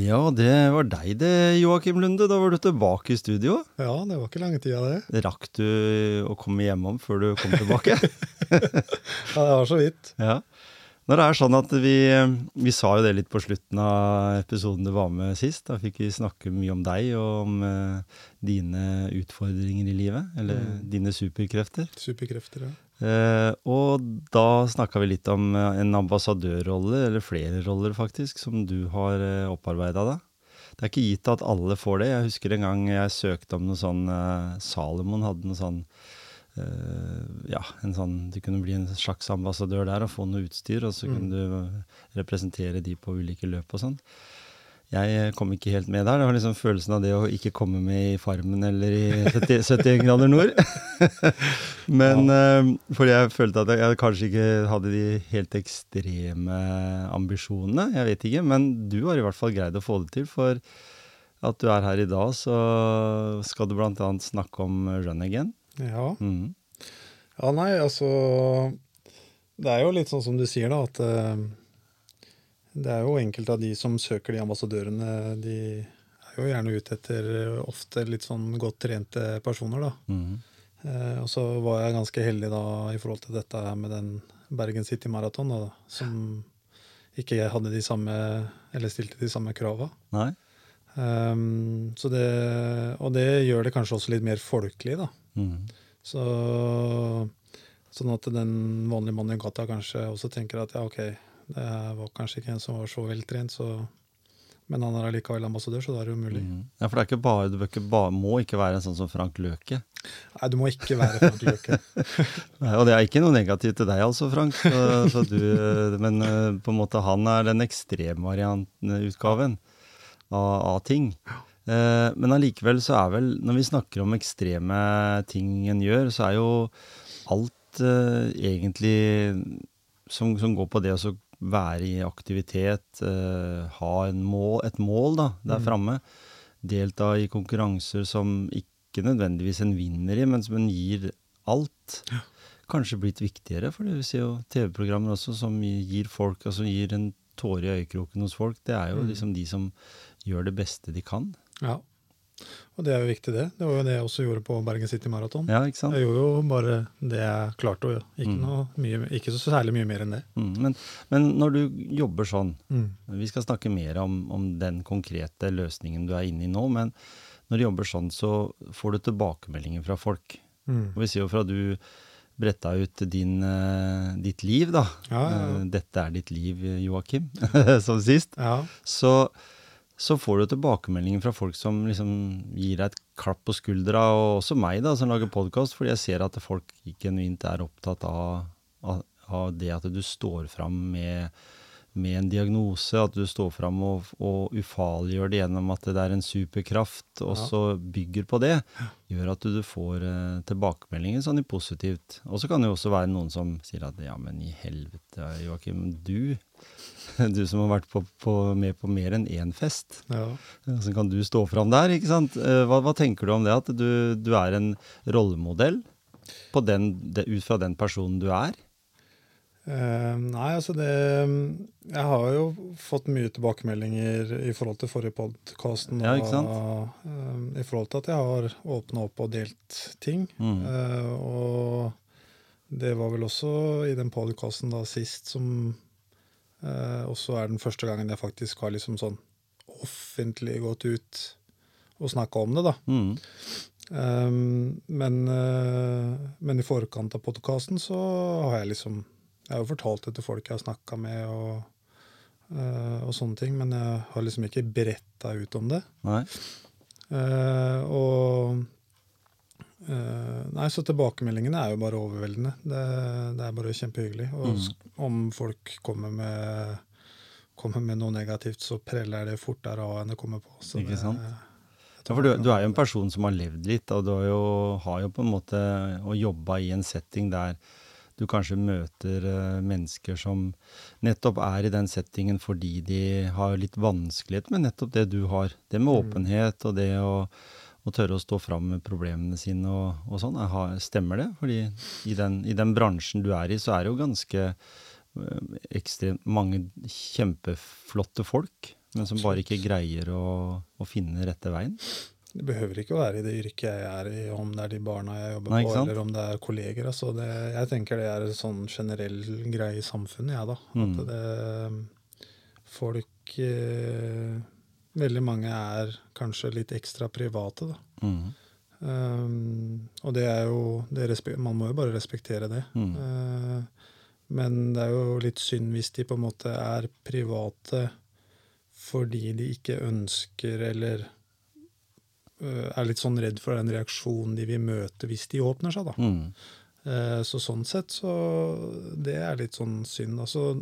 Ja, det var deg det, Joakim Lunde. Da var du tilbake i studio. Ja, det var ikke lange tida, det. Rakk du å komme hjemom før du kom tilbake? ja, det var så vidt. Ja. Når det er sånn at vi, vi sa jo det litt på slutten av episoden du var med sist. Da fikk vi snakke mye om deg og om eh, dine utfordringer i livet. Eller mm. dine superkrefter. Superkrefter, ja. Uh, og da snakka vi litt om uh, en ambassadørrolle, eller flere roller faktisk, som du har uh, eh, opparbeida deg. Det er ikke gitt at alle får det. Jeg husker en gang jeg søkte om noe sånn Salomon hadde noe sånn Ja, en sånn Du kunne bli en slags ambassadør der og få noe utstyr, og så mm. kunne du representere de på ulike løp og sånn. Jeg kom ikke helt med der. Det var liksom følelsen av det å ikke komme med i Farmen eller i 70, 71 grader nord. Men ja. uh, fordi jeg følte at jeg kanskje ikke hadde de helt ekstreme ambisjonene. Jeg vet ikke, men du har i hvert fall greid å få det til. For at du er her i dag, så skal du bl.a. snakke om Run Again. Ja. Mm. ja, nei, altså Det er jo litt sånn som du sier, da, at uh, det er jo enkelte av de som søker de ambassadørene, de er jo gjerne ute etter ofte litt sånn godt trente personer, da. Mm. Eh, og så var jeg ganske heldig da i forhold til dette her med den Bergen City Marathon, da, som ikke hadde de samme, eller stilte de samme krava. Um, så det, og det gjør det kanskje også litt mer folkelig, da. Mm. Så, sånn at den vanlige mannen i gata kanskje også tenker at ja, ok, det var kanskje ikke en som var så veltrent, så men han er allikevel ambassadør, så da er det mulig. Mm. Ja, For det er ikke bare, du ikke bare, må ikke være en sånn som Frank Løke? Nei, du må ikke være Frank Løke. Nei, Og det er ikke noe negativt til deg altså, Frank. Så, så du, men eh, på en måte han er den ekstremvariantutgaven av, av ting. Eh, men allikevel så er vel, når vi snakker om ekstreme ting en gjør, så er jo alt uh, egentlig som, som, går på det å være i aktivitet, uh, ha mål, et mål da, der mm. framme. Delta i konkurranser som ikke nødvendigvis en vinner i, men som en gir alt. Ja. Kanskje blitt viktigere, for det vil si jo TV-programmer også som gir folk, altså gir en tåre i øyekroken hos folk. Det er jo mm. liksom de som gjør det beste de kan. Ja. Og det er jo viktig, det. Det var jo det jeg også gjorde på Bergen City Marathon. Ja, ikke sant? Jeg gjorde jo bare det jeg klarte, og ikke, mm. mye, ikke så særlig mye mer enn det. Mm. Men, men, når du jobber sånn, mm. vi skal snakke mer om, om, den konkrete løsningen du er inne i nå, men når du jobber sånn, så får du tilbakemeldinger fra folk. Mm. Og vi ser jo fra du bretta ut din, uh, ditt liv, da. Ja, ja, ja. Uh, dette er ditt liv, Joakim, som sist. Så så får du tilbakemeldinger fra folk som liksom gir deg et klapp på skuldra, og også meg, da, som lager podkast, fordi jeg ser at folk genuint er opptatt av, av, av, det at du står fram med, med, en diagnose, at du står fram og, og ufarliggjør det gjennom at det er en superkraft, og ja. så bygger på det, gjør at du, får uh, tilbakemeldinger sånn i positivt. Og så kan det jo også være noen som sier at ja, men i helvete, Joakim, du du som har vært på, på, med på mer enn én fest. Ja. Så kan du stå fram der, ikke sant. Eh, hva, hva, tenker du om det, at du, du er en rollemodell den, det, ut fra den personen du er? Uh, nei, altså det Jeg har jo fått mye tilbakemeldinger i forhold til forrige podkast. Ja, uh, I forhold til at jeg har åpna opp og delt ting. Mm. Uh, og det var vel også i den podkasten sist som og så er den første gangen jeg faktisk har liksom sånn offentlig gått ut og snakka om det, da. Mm. Um, men, uh, men, i forkant av podkasten så har jeg liksom Jeg har jo fortalt det til folk jeg har snakka med, og, uh, og, sånne ting, men jeg har liksom ikke bretta ut om det. Nei. og Uh, nei, så tilbakemeldingene er jo bare overveldende. Det, det er bare kjempehyggelig. Og mm. om folk kommer med, kommer med, noe negativt, så preller det fortere av enn det kommer på. Så Ikke? Det, sant? Ja, for du, du, er jo en person som har levd litt, og du har jo, har jo på en måte og jobba i en setting der du kanskje møter uh, mennesker som nettopp er i den settingen fordi de har litt vanskelighet med nettopp det du har. Det med mm. åpenhet og det å, å tørre å stå fram med problemene sine og, og sånn. Stemmer det? Fordi i den, i den, bransjen du er i, så er det jo ganske uh, ekstremt mange kjempeflotte folk men som bare ikke greier å, å finne rette veien? Det behøver ikke å være i det yrket jeg er i, om det er de barna jeg jobber Nei, på, eller om det er kolleger. Altså det, jeg tenker det er en sånn generell greie i samfunnet, jeg, ja, da. Mm. Det Folk eh, Veldig mange er kanskje litt ekstra private, da. Mm. Um, og det er jo det Man må jo bare respektere det. Mm. Uh, men det er jo litt synd hvis de på en måte er private fordi de ikke ønsker eller uh, er litt sånn redd for den reaksjonen de vil møte hvis de åpner seg, da. Mm. Uh, så sånn sett så Det er litt sånn synd. Altså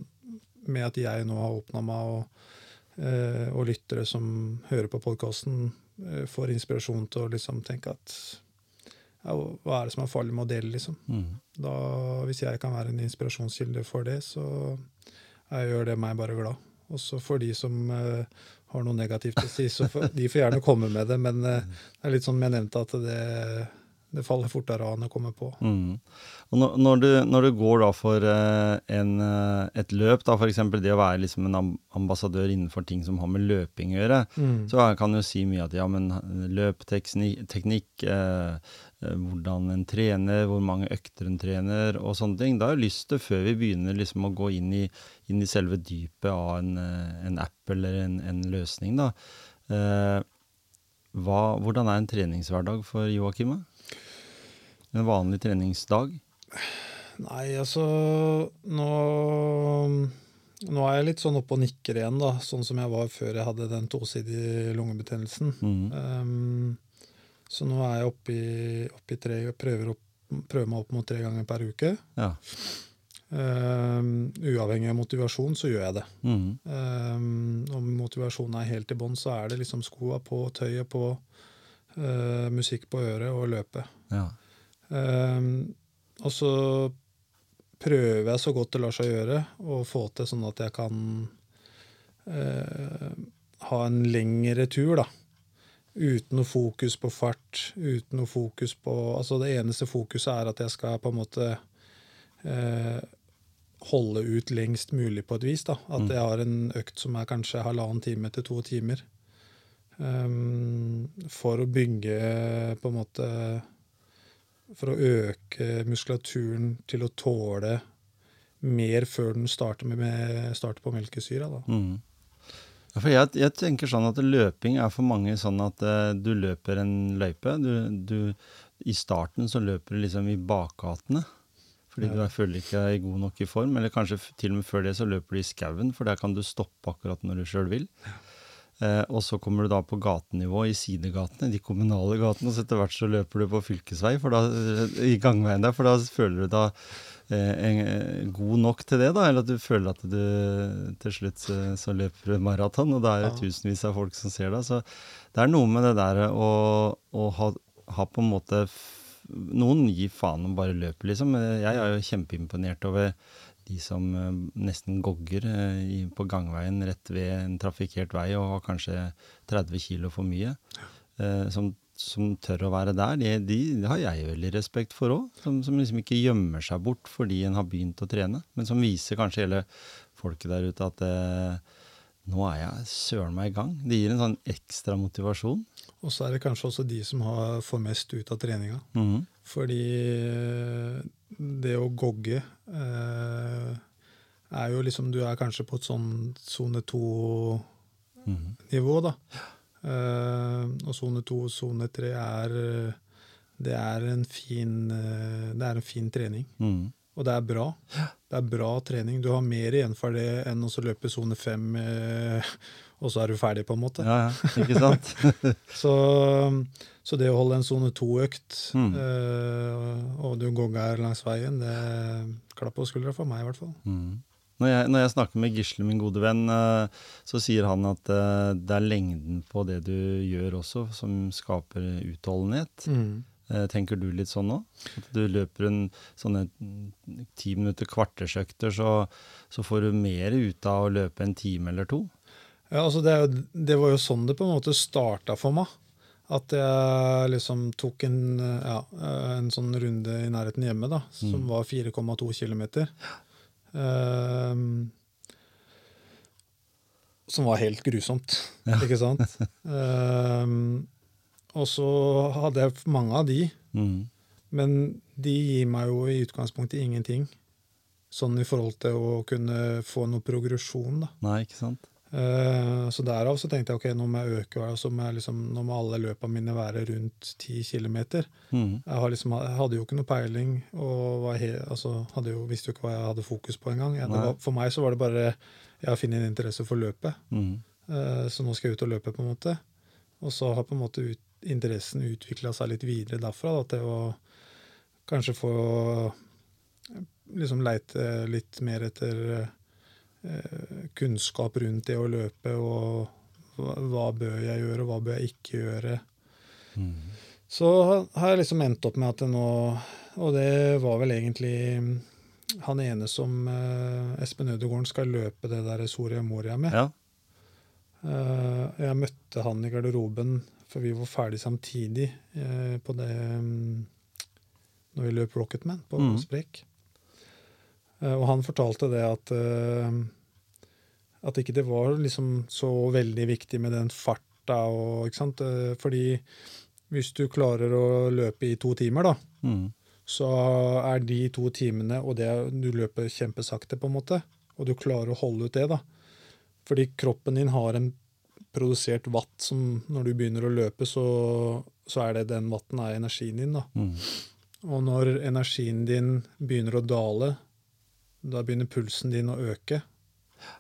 med at jeg nå har åpna meg, og, og, lyttere som hører på podkasten, får inspirasjon til å liksom tenke at ja, hva er det som er farlig med å dele, liksom? Mm. Da, hvis jeg kan være en inspirasjonskilde for det, så jeg gjør det meg bare glad. Også for de som uh, har noe negativt å si, så for, de får gjerne komme med det. Men uh, det er litt som jeg nevnte, at det, det faller fortere av enn å komme på. Mm. Når, du, når, du, går for uh, en, et løp, da f.eks. det å være liksom en ambassadør innenfor ting som har med løping å gjøre, mm. så kan du si mye at ja, men løpteknikk, Eh, hvordan en trener, hvor mange økter en trener og sånne ting. Da har jeg lyst til, før vi begynner liksom å gå inn i, inn i selve dypet av en, eh, en app eller en, en løsning, da. Eh, hva, hvordan er en treningshverdag for Joakim? En vanlig treningsdag? Nei, altså Nå, nå er jeg litt sånn oppe og nikker igjen, da. Sånn som jeg var før jeg hadde den tosidige lungebetennelsen. Mm. Um, så nå er jeg oppe i, oppe i tre prøver, opp, prøver meg opp mot tre ganger per uke. Ja. Um, uavhengig av motivasjon, så gjør jeg det. Mm. Um, om motivasjonen er helt i bånn, så er det liksom skoa på, tøyet på, uh, musikk på øret og løpet. Ja. Um, og så prøver jeg så godt det lar seg gjøre å få til sånn at jeg kan uh, ha en lengre tur, da uten noe fokus på fart, uten noe fokus på Altså det eneste fokuset er at jeg skal på en måte eh, holde ut lengst mulig på et vis. da. At mm. jeg har en økt som er kanskje halvannen time til to timer. Um, for å bygge på en måte For å øke muskulaturen til å tåle mer før den starter, med, starter på melkesyra. da. Mm. Ja, for jeg, jeg, tenker sånn at løping er for mange sånn at uh, du løper en løype. Du, du, I starten så løper du liksom i bakgatene. Fordi ja. du føler ikke er god nok i form. Eller kanskje til og med før det så løper du i skauen, for der kan du stoppe akkurat når du sjøl vil. Ja. Uh, og så kommer du da på gatenivå, i sidegatene, de kommunale gatene. Og så etter hvert så løper du på fylkesvei for da, i gangveien der, for da føler du da Eh, en, god nok til det, da? Eller at du føler at du til slutt så, så løper du maraton, og det er ja. tusenvis av folk som ser deg. Så det er noe med det der å, å ha, ha, på en måte Noen gir faen om bare løper, liksom. Jeg er jo kjempeimponert over de som uh, nesten gogger uh, på gangveien rett ved en trafikkert vei og har kanskje 30 kilo for mye. Uh, som som tør å være der, de, de, de har jeg veldig respekt for òg. Som, som, liksom ikke gjemmer seg bort fordi en har begynt å trene, men som viser kanskje hele folket der ute at eh, nå er jeg søren meg i gang. Det gir en sånn ekstra motivasjon. Og så er det kanskje også de som har, får mest ut av treninga. Mm -hmm. Fordi eh, det å gogge eh, er jo liksom Du er kanskje på et sånn sone to-nivå, -hmm. da. Eh, og sone to og sone tre er det er en fin, uh, det er en fin trening. Mm. Og det er bra. Det er bra trening. Du har mer igjen for det enn å løpe sone fem, uh, og så er du ferdig, på en måte. Ja, ja. Ikke sant? så, så, det å holde en sone to-økt, mm. og du gogger langs veien, det klapp på skuldra for meg, i hvert fall. Mm. Når jeg, når jeg, snakker med Gisle, min gode venn, eh, så sier han at eh, det er lengden på det du gjør også, som skaper utholdenhet. Mm. Tenker du litt sånn nå? At du løper en sånne ti minutter, kvartersøkter, så, så, får du mer ut av å løpe en time eller to? Ja, altså det, det var jo sånn det på en måte starta for meg. At jeg liksom tok en, ja, en sånn runde i nærheten hjemme, da, som mm. var 4,2 km. Um, som var helt grusomt, ja. ikke sant? Um, og så hadde jeg mange av de. Mm. Men de gir meg jo i utgangspunktet ingenting. Sånn i forhold til å kunne få noe progresjon, da. Nei, ikke sant? Uh, så derav så tenkte jeg ok, nå må jeg øke, altså må jeg liksom, nå må alle løpene mine være rundt 10 km. Mm. Jeg, liksom, jeg, hadde jo ikke noe peiling og he, altså, jo, visste jo ikke hva jeg hadde fokus på engang. For meg så var det bare Jeg har funnet en interesse for løpet, mm. uh, så nå skal jeg ut og løpe, på en måte. Og så har på en måte ut, interessen utvikla seg litt videre derfra, da, til å kanskje få liksom leite litt mer etter eh, kunnskap rundt det å løpe, og hva, bør jeg gjøre, og hva bør jeg ikke gjøre. Mm. Så har jeg liksom endt opp med at det nå Og det var vel egentlig han ene som eh, Espen Ødegården skal løpe det der Soria Moria med. Ja. Eh, jeg møtte han i garderoben for vi var ferdig samtidig eh, på det um, Når vi løp Rocketman på mm. Sprek. Eh, og han fortalte det at eh, at ikke det var liksom så veldig viktig med den farta og ikke sant? Eh, fordi hvis du klarer å løpe i to timer, da, mm. så er de to timene og det du løper kjempesakte, på en måte, og du klarer å holde ut det, da. Fordi kroppen din har en produsert watt som når du begynner å løpe, så, så er det den watten er energien din. da. Mm. Og når energien din begynner å dale, da begynner pulsen din å øke.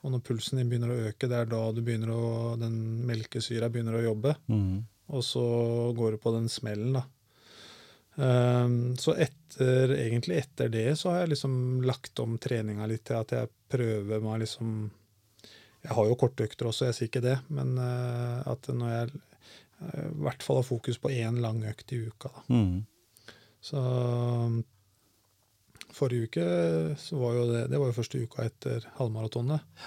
Og når pulsen din begynner å øke, det er da du begynner å, den melkesyra begynner å jobbe. Mm. Og så går du på den smellen, da. Um, så etter, egentlig etter det så har jeg liksom lagt om treninga litt til at jeg prøver meg liksom jeg har jo kortøkter også, jeg sier ikke det, men uh, at når jeg uh, i hvert fall har fokus på én lang økt i uka. Da. Mm. Så forrige uke så var jo det det var jo første uka etter halvmaratonet.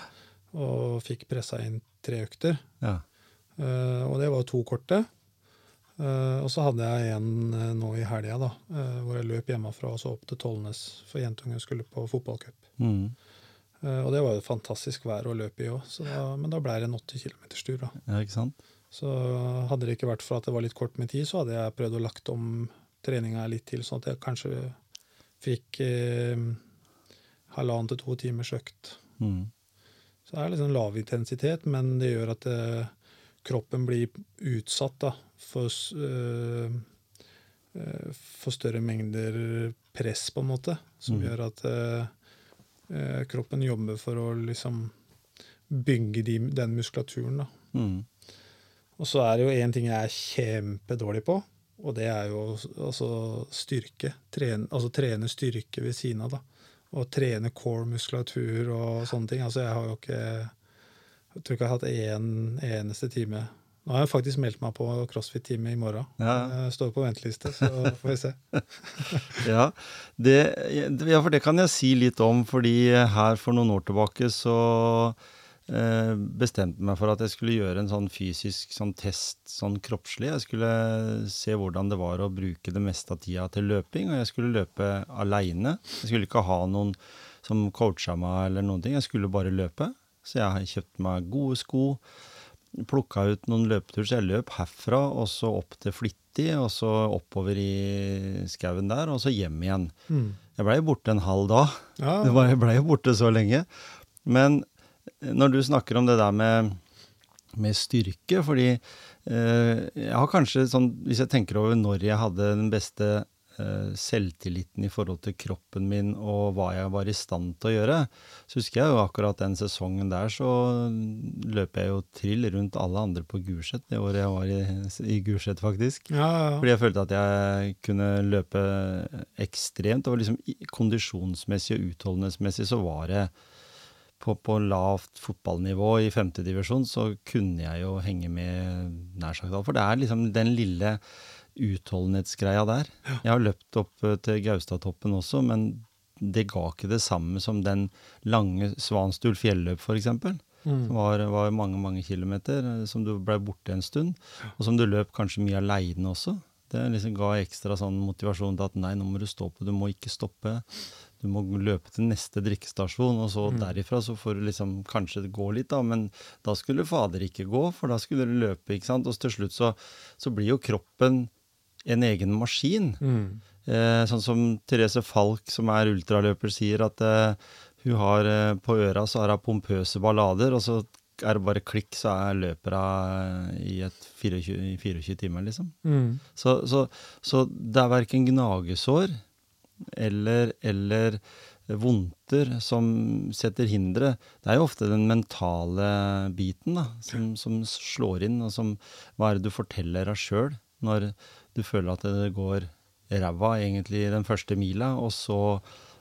Og fikk pressa inn tre økter. Ja. Uh, og det var to korte. Uh, og så hadde jeg en uh, nå i helga, da, hvor jeg løp hjemmefra og så opp til Tollnes, for jentungen skulle på fotballcup. Mm. Og det var jo fantastisk vær å løpe i òg, men da ble det en 80 km-tur. da. Ja, ikke sant? Så hadde det ikke vært for at det var litt kort med tid, så hadde jeg prøvd å lagt om treninga litt til, sånn at jeg kanskje fikk eh, halvannen til to timers økt. Mm. Så det er liksom lav intensitet, men det gjør at eh, kroppen blir utsatt da, for, eh, eh for større mengder press, på en måte, som mm. gjør at eh, eh, kroppen jobber for å liksom bygge de, den muskulaturen. da. Mm. Og så er det jo én ting jeg er kjempedårlig på, og det er jo altså styrke. Trene, altså trene styrke ved siden av. da. Og trene core-muskulatur og sånne ting. Altså jeg har jo ikke Jeg tror ikke jeg har hatt én en eneste time nå har jeg faktisk meldt meg på crossfit-time i morgen. Ja. Jeg står på venteliste, så får vi se. ja, det, ja, for det kan jeg si litt om, fordi her for noen år tilbake så bestemte meg for at jeg skulle gjøre en sånn fysisk sånn test sånn kroppslig. Jeg skulle se hvordan det var å bruke det meste av tida til løping, og jeg skulle løpe aleine. Jeg skulle ikke ha noen som coacha meg eller noen ting, jeg skulle bare løpe. Så jeg har kjøpt meg gode sko plukka ut noen løpetur, så jeg løp herfra og så opp til Flittig, og så oppover i skauen der, og så hjem igjen. Mm. Jeg blei borte en halv dag. Ja. Jeg blei jo borte så lenge. Men når du snakker om det der med, med styrke, fordi eh, jeg har kanskje sånn Hvis jeg tenker over når jeg hadde den beste Eh, selvtilliten i forhold til kroppen min og hva jeg var i stand til å gjøre. Så husker jeg jo akkurat den sesongen der, så løp jeg jo trill rundt alle andre på Gulset det året jeg var i, i Gulset, faktisk. Ja, ja, ja. Fordi jeg følte at jeg kunne løpe ekstremt. Og liksom kondisjonsmessig og utholdenhetsmessig så var det på, på lavt fotballnivå i femtedivisjon, så kunne jeg jo henge med nær sagt alt. For det er liksom den lille utholdenhetsgreia der. Jeg har løpt opp eh, til Gaustatoppen også, men det ga ikke det samme som den lange Svanstul fjelløp, f.eks. Mm. Som var, var, mange mange kilometer, eh, som du ble borte en stund. Og som du løp kanskje mye aleine også. Det liksom ga ekstra sånn motivasjon til at nei, nå må du stå på, du må ikke stoppe. Du må løpe til neste drikkestasjon, og så mm. derifra så får du liksom kanskje gå litt, da. Men da skulle fader ikke gå, for da skulle du løpe, ikke sant. Og til slutt så, så blir jo kroppen en egen maskin. Mm. Eh, sånn som Therese Falk, som er ultraløper, sier at eh, hun har eh, på øra så har hun pompøse ballader, og så er det bare klikk, så er løper i et 24, 24 timer, liksom. Mm. Så, så, så, det er verken gnagesår eller, eller vondter som setter hindre. Det er jo ofte den mentale biten da, som, som slår inn, og som Hva er det du forteller deg sjøl når du føler at det går ræva egentlig den første mila, og så,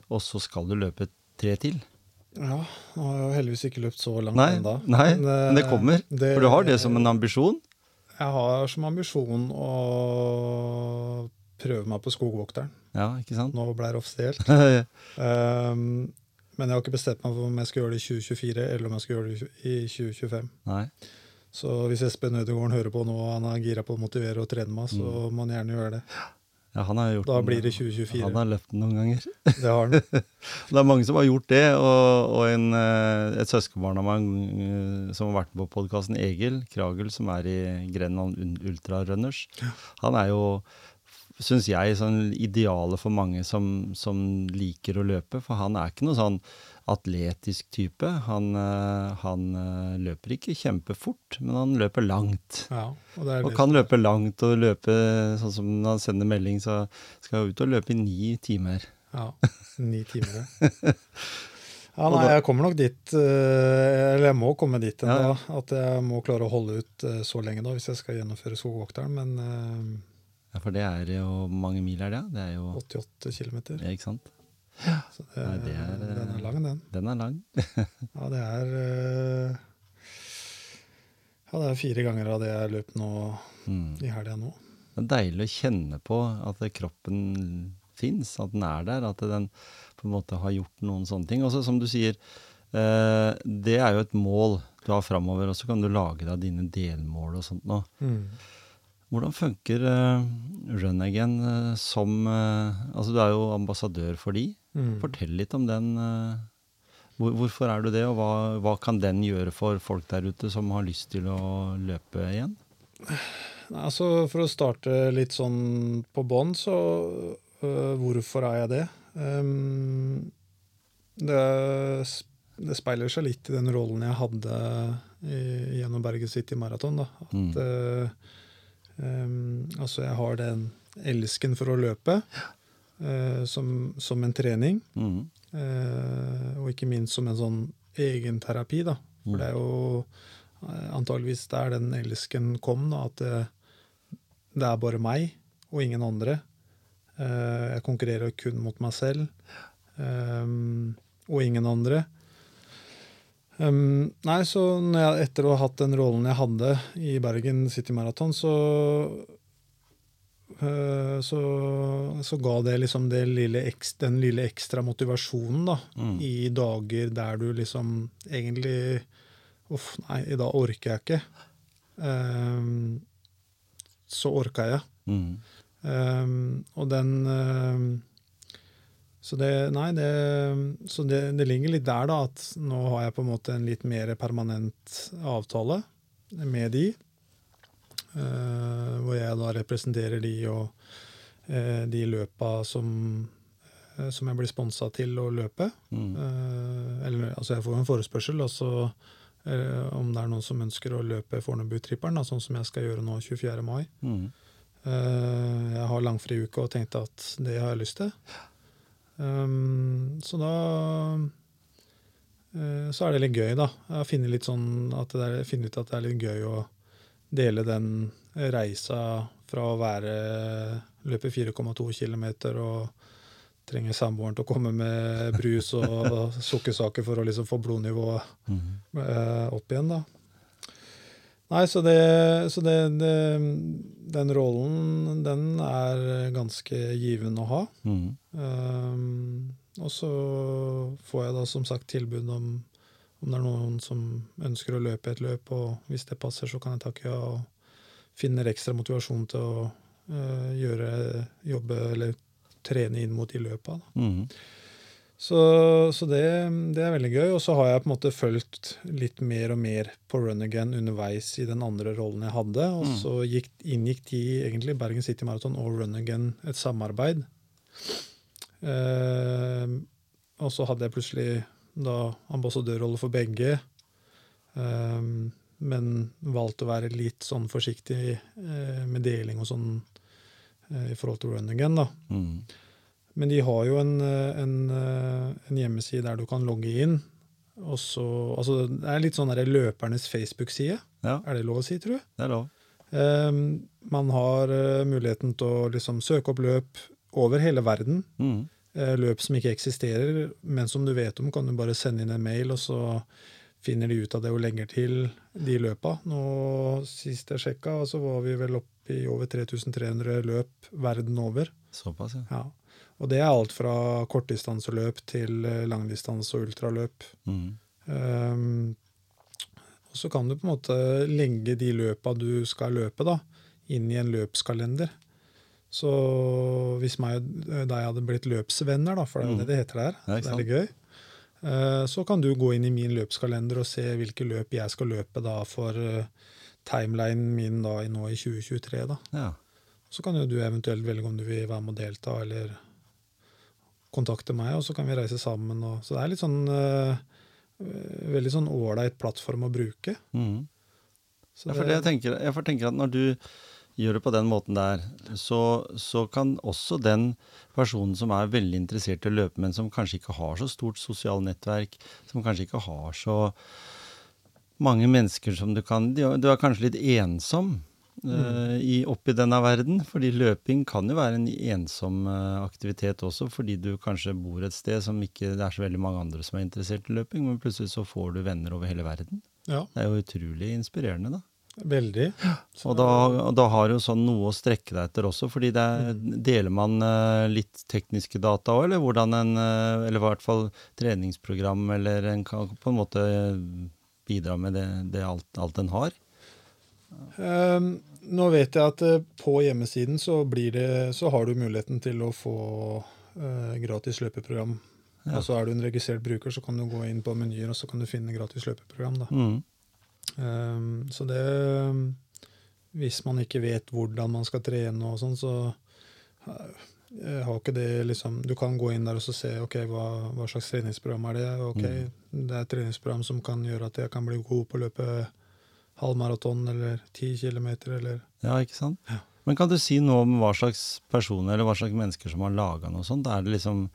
og så skal du løpe tre til? Ja, nå har jeg heldigvis ikke løpt så langt nei, ennå. Nei, men, men det kommer. Det, for du har det som en ambisjon? Jeg har som ambisjon å prøve meg på skogvokteren. Ja, ikke sant? Nå ble det offisielt. um, men jeg har ikke bestemt meg for om jeg skal gjøre det i 2024 eller om jeg skal gjøre det i 2025. Nei. Så hvis Espen Ødegaard hører på nå og han er gira på å motivere og trene meg, så mm. må han gjerne gjøre det. Ja, han har gjort da blir det 2024. Han har løpt den noen ganger. Det har han. det er mange som har gjort det, og, og en, eh, et søskenbarn av meg eh, som har vært på podkasten, Egil Kragel, som er i Grenland Ultra Ultrarunners, han er jo syns jeg, sånn idealet for mange som, som, liker å løpe. For han er ikke noe sånn atletisk type. Han, eh, han eh, løper ikke kjempefort, men han løper langt. Ja, og, og kan løpe langt og løpe sånn som når han sender melding, så skal jeg ut og løpe i ni timer. Ja, ni timer, ja. Ja, nei, jeg kommer nok dit, eh, eller jeg må komme dit ennå, ja, ja. at jeg må klare å holde ut så lenge da, hvis jeg skal gjennomføre skogvokteren. Men Ja, For det er jo mange mil er det? Det er jo 88 km. Ja, ikke sant? Ja. Så det, Nei, det er, den er lang, den. Den er lang. ja, det er eh, Ja, det er fire ganger av det jeg løp nå mm. i helga nå. Det er deilig å kjenne på at kroppen fins, at den er der. At den på en måte har gjort noen sånne ting. Og som du sier, eh, det er jo et mål du har framover, og så kan du lage deg dine delmål og sånt nå. Mm. Hvordan funker uh, Run Again uh, som uh, Altså, du er jo ambassadør for de. Mm. Fortell litt om den. Hvor, hvorfor er du det, og hva, hva, kan den gjøre for folk der ute som har lyst til å løpe igjen? Altså, For å starte litt sånn på bånn, så hvorfor er jeg det? Um, det? det? speiler seg litt i den rollen jeg hadde i, gjennom Bergen City Marathon. Da. At mm Um, altså, jeg har den elsken for å løpe uh, som, som, en trening. Mm. Uh, og ikke minst som en sånn egenterapi, da. For mm. det er jo uh, antageligvis der den elsken kom, da, at det, det, er bare meg og ingen andre. jeg konkurrerer kun mot meg selv um, og ingen andre. Um, nei, så jeg, etter å ha hatt den rollen jeg hadde i Bergen City Marathon, så, uh, så, så ga det liksom det lille ekstra, den lille ekstra motivasjonen da, mm. i dager der du liksom egentlig Uff, nei, i dag orker jeg ikke. Um, så orka jeg. Mm. Um, og den um, så det, nei, det, så det, det, ligger litt der, da, at nå har jeg på en måte en litt mer permanent avtale med de. Uh, hvor jeg da representerer de og uh, de løpa som, uh, som jeg blir sponsa til å løpe. Mm. eller altså, jeg får en forespørsel, og så om det er noen som ønsker å løpe Fornebutripperen, sånn som jeg skal gjøre nå 24. mai. Mm. jeg har langfri uke og tenkte at det har jeg lyst til. Um, så da uh, så er det litt gøy, da. Jeg finner, litt sånn at det er, finner ut at det er litt gøy å dele den reisa fra å være løpe 4,2 km og trenger samboeren til å komme med brus og sukkersaker for å liksom få blodnivået mm. opp igjen, da. Nei, så, det, så det, det, den rollen, den er ganske givende å ha. Mm. Um, og så får jeg da som sagt tilbud om om det er noen som ønsker å løpe et løp, og hvis det passer, så kan jeg takke ja og finner ekstra motivasjon til å uh, gjøre, jobbe eller trene inn mot de løpa. Mm. Så, så det, det, er veldig gøy. Og så har jeg på en måte fulgt litt mer og mer på run again underveis i den andre rollen jeg hadde. Og mm. så gikk, inngikk de egentlig Bergen City Marathon og run again et samarbeid. Eh, og så hadde jeg plutselig da ambassadørrolle for begge. Eh, men valgte å være litt sånn forsiktig eh, med deling og sånn eh, i forhold til run again, da. Mm. Men de har jo en, eh, en, eh, en hjemmeside der du kan logge inn. Og så, altså, det er litt sånn løpernes Facebook-side. Ja. Er det lov å si, tror du? Det er lov. Um, man har uh, muligheten til å liksom, søke opp løp over hele verden. Mm. Uh, løp som ikke eksisterer, men som du vet om, kan du bare sende inn en mail, og så finner de ut av det og legger til de løpa. Nå, Sist jeg sjekka, så var vi vel oppe i over 3300 løp verden over. Såpass, ja. ja. Og det er alt fra kortdistanseløp til eh, langdistanse og ultraløp. Mm. Um, og så kan du på en måte legge de løpa du skal løpe, da, inn i en løpskalender. Så hvis meg og deg hadde blitt løpsvenner, da, for det er jo mm. det det heter der, det er, litt gøy, uh, så kan du gå inn i min løpskalender og se hvilke løp jeg skal løpe da for uh, timelinen min da nå i 2023. da. Ja. Så kan jo du eventuelt velge om du vil være med og delta, eller kontakte meg, og så kan vi reise sammen. Og, så det er litt sånn uh, veldig sånn ålreit plattform å bruke. Mm. Ja, for jeg, tenker, jeg tenker at når du gjør det på den måten der, så, så, kan også den personen som er veldig interessert i å løpe, men som kanskje ikke har så stort sosialt nettverk, som kanskje ikke har så mange mennesker som du kan Du er kanskje litt ensom. Mm. i, oppi denne verden. Fordi løping kan jo være en ensom uh, aktivitet også, fordi du kanskje bor et sted som ikke det er så veldig mange andre som er interessert i løping, men plutselig så får du venner over hele verden. Ja. Det er jo utrolig inspirerende, da. Veldig. Og da, da, har du sånn noe å strekke deg etter også, fordi det er, deler man uh, litt tekniske data òg, eller hvordan en Eller i hvert fall treningsprogram, eller en kan på en måte bidra med det, det alt, alt en har. Um, nå vet jeg at eh, på hjemmesiden så, det, så har du muligheten til å få uh, gratis løpeprogram. Ja. Altså Er du en registrert bruker, så kan du gå inn på menyer og så kan du finne gratis løpeprogram. Mm. Um, så det Hvis man ikke vet hvordan man skal trene og sånn, så uh, har ikke det liksom Du kan gå inn der og så se ok, hva, hva slags treningsprogram er det. Ok, mm. Det er et treningsprogram som kan gjøre at jeg kan bli god på å løpe halvmaraton eller ti kilometer eller Ja, ikke sant? Ja. Men kan du si noe om hva slags personer eller hva slags mennesker som har laga noe sånt? Er det liksom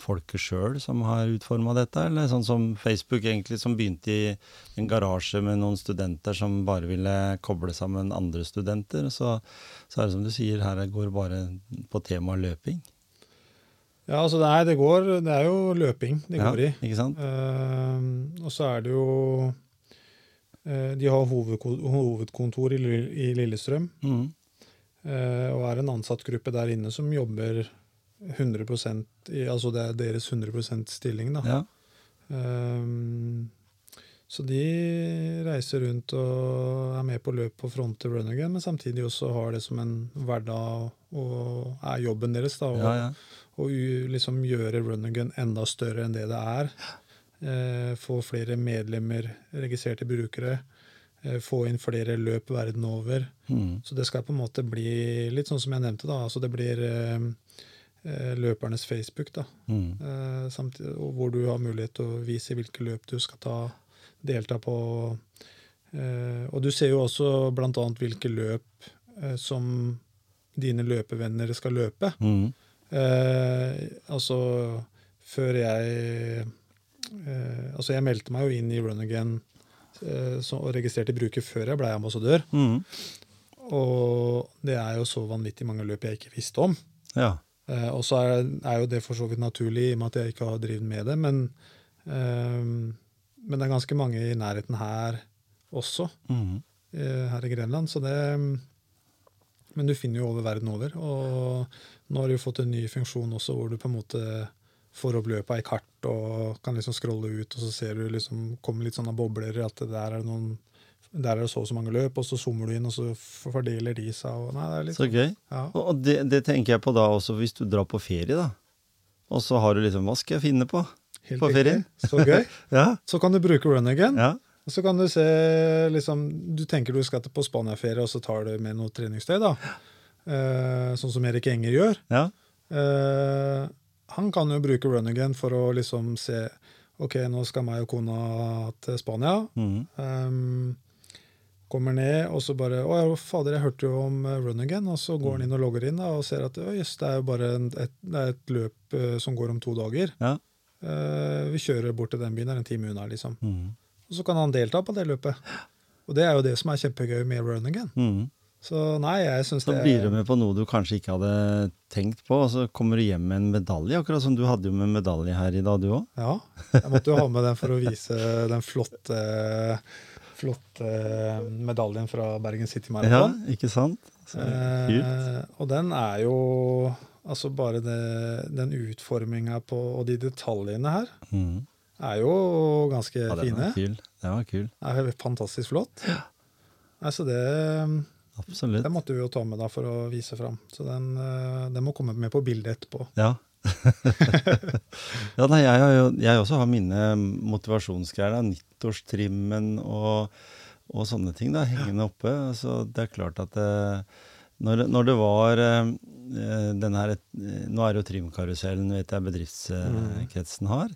folket sjøl som har utforma dette, eller sånn som Facebook egentlig, som begynte i en garasje med noen studenter som bare ville koble sammen andre studenter? Så, så er det som du sier, her går bare på temaet løping. Ja, altså det er, det går, det er jo løping det går ja, i. Ikke sant? Uh, og så er det jo de har hovedkontor i Lillestrøm. Mm. Eh, og er en ansattgruppe der inne som jobber 100 i, Altså det er deres 100% stilling, da. Ja. Um, så de reiser rundt og er med på løp og front til Run Again, men samtidig også har det som en hverdag og er jobben deres. da, Og, ja, ja. og liksom gjøre Run Again enda større enn det det er. Eh, få flere medlemmer, registrerte brukere. Eh, få inn flere løp verden over. Mm. Så det skal på en måte bli litt sånn som jeg nevnte, da. Altså det blir eh, eh løpernes Facebook, da. Mm. Eh, samtidig, hvor du har mulighet til å vise hvilke løp du skal ta, delta på. Eh, og du ser jo også annet hvilke løp eh, som dine løpevenner skal løpe. Mm. altså, før jeg eh, Altså, jeg meldte meg jo inn i Run Again eh, og registrerte bruker før jeg ble ambassadør. Mm. Og det er jo så vanvittig mange løp jeg ikke visste om. Ja. Eh, og så er, er, jo det for så vidt naturlig, i og med at jeg ikke har drevet med det. Men, eh, men det er ganske mange i nærheten her også, mm. eh, her i Grenland. Så det Men du finner jo over verden over. Og nå har du jo fått en ny funksjon også, hvor du på en måte får opp løpet i kart og kan liksom scrolle ut, og så ser du liksom, kommer litt sånne bobler, at der er det noen der er det så og så mange løp, og så zoomer du inn, og så fordeler de seg. Og, nei, det er litt så sånn, gøy. Ja. Og det, det, tenker jeg på da også hvis du drar på ferie, da. Og så har du liksom Hva skal jeg finne på Helt på ferien? Så gøy. ja. Så kan du bruke run again. Ja. Og så kan du se liksom, Du tenker du skal til på Spania-ferie, og så tar du med noe treningstøy, da. Eh, sånn som Erik Enger gjør. Ja. Eh, han kan jo bruke run again for å liksom se OK, nå skal meg og kona til Spania. Mm. Um, kommer ned, og så bare 'Å ja, fader, jeg hørte jo om eh, Run Again.' Og så går han inn og logger inn da, og ser at jøss, det er jo bare en, et, et løp uh, som går om to dager. Ja. Uh, vi kjører bort til den byen, det er en time unna, liksom. Mm. Og så kan han delta på det løpet. Og det er jo det som er kjempegøy med Run Again. Så nei, jeg syns det Så blir du med på noe du kanskje ikke hadde tenkt på, og så kommer du hjem med en medalje, akkurat som du hadde jo med medalje her i dag, du òg. Ja, jeg måtte jo ha med den for å vise den flotte flotte medaljen fra Bergen City Marathon. Ja, ikke sant? Eh, og den er jo Altså bare det, den utforminga på Og de detaljene her mm. er jo ganske ja, den fine. Var kul. Den var kul. Det er fantastisk flott. Ja. Altså det Absolutt. Den måtte vi jo ta med da for å vise fram. Så den, eh, den må komme med på bildet etterpå. Ja, ja, nei, jeg, jo, jeg, også har mine motivasjonsgreier. Nyttårstrimmen og, og, sånne ting da, hengende oppe. Så det er klart at det, eh, når, når, det var eh, den her Nå er det jo Trimkarusellen vet jeg bedriftskretsen har.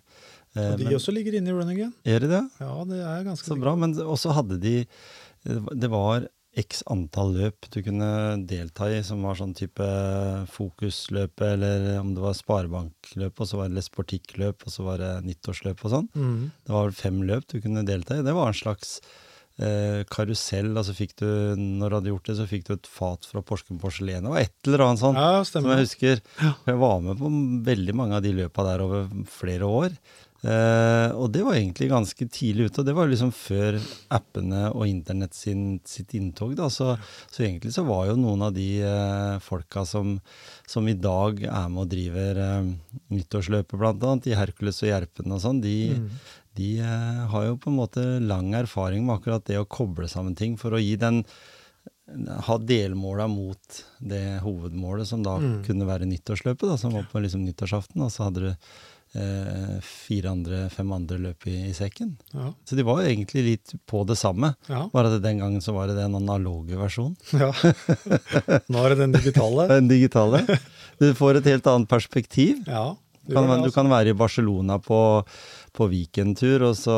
Eh, og de men, også ligger inne i Run Again. Er det det? Ja, det er ganske Så bra. Men også hadde de Det var x antall løp du kunne delta i, som var sånn type fokusløp, eller om det var sparebankløp, og så var det sportikkløp, og så var det nyttårsløp og sånn. Mm. Det var vel fem løp du kunne delta i. Det var en slags eh, karusell. altså fikk du, Når du hadde gjort det, så fikk du et fat fra Porsgrunn Porselen. Det var et eller annet sånt ja, som jeg husker. Jeg var med på veldig mange av de løpa der over flere år. Uh, og det var egentlig ganske tidlig ute, og det var liksom før appene og internett sin, sitt inntog. da, så, så, egentlig så var jo noen av de uh, folka som, som, i dag er med og driver uh, nyttårsløpet, annet, i Hercules og Gjerpen og sånn, de, mm. de har jo på en måte lang erfaring med akkurat det å koble sammen ting for å gi den ha delmåla mot det hovedmålet, som da mm. kunne være nyttårsløpet, da, som var på liksom nyttårsaften. Og så hadde du fire andre, fem andre løp i, i sekken. Ja. Så de var jo egentlig litt på det samme, ja. bare at den gangen så var det den analoge versjonen. Ja. Nå er det den digitale. den digitale. Du får et helt annet perspektiv. Ja, du, kan, du kan være i Barcelona på, på weekendtur, og så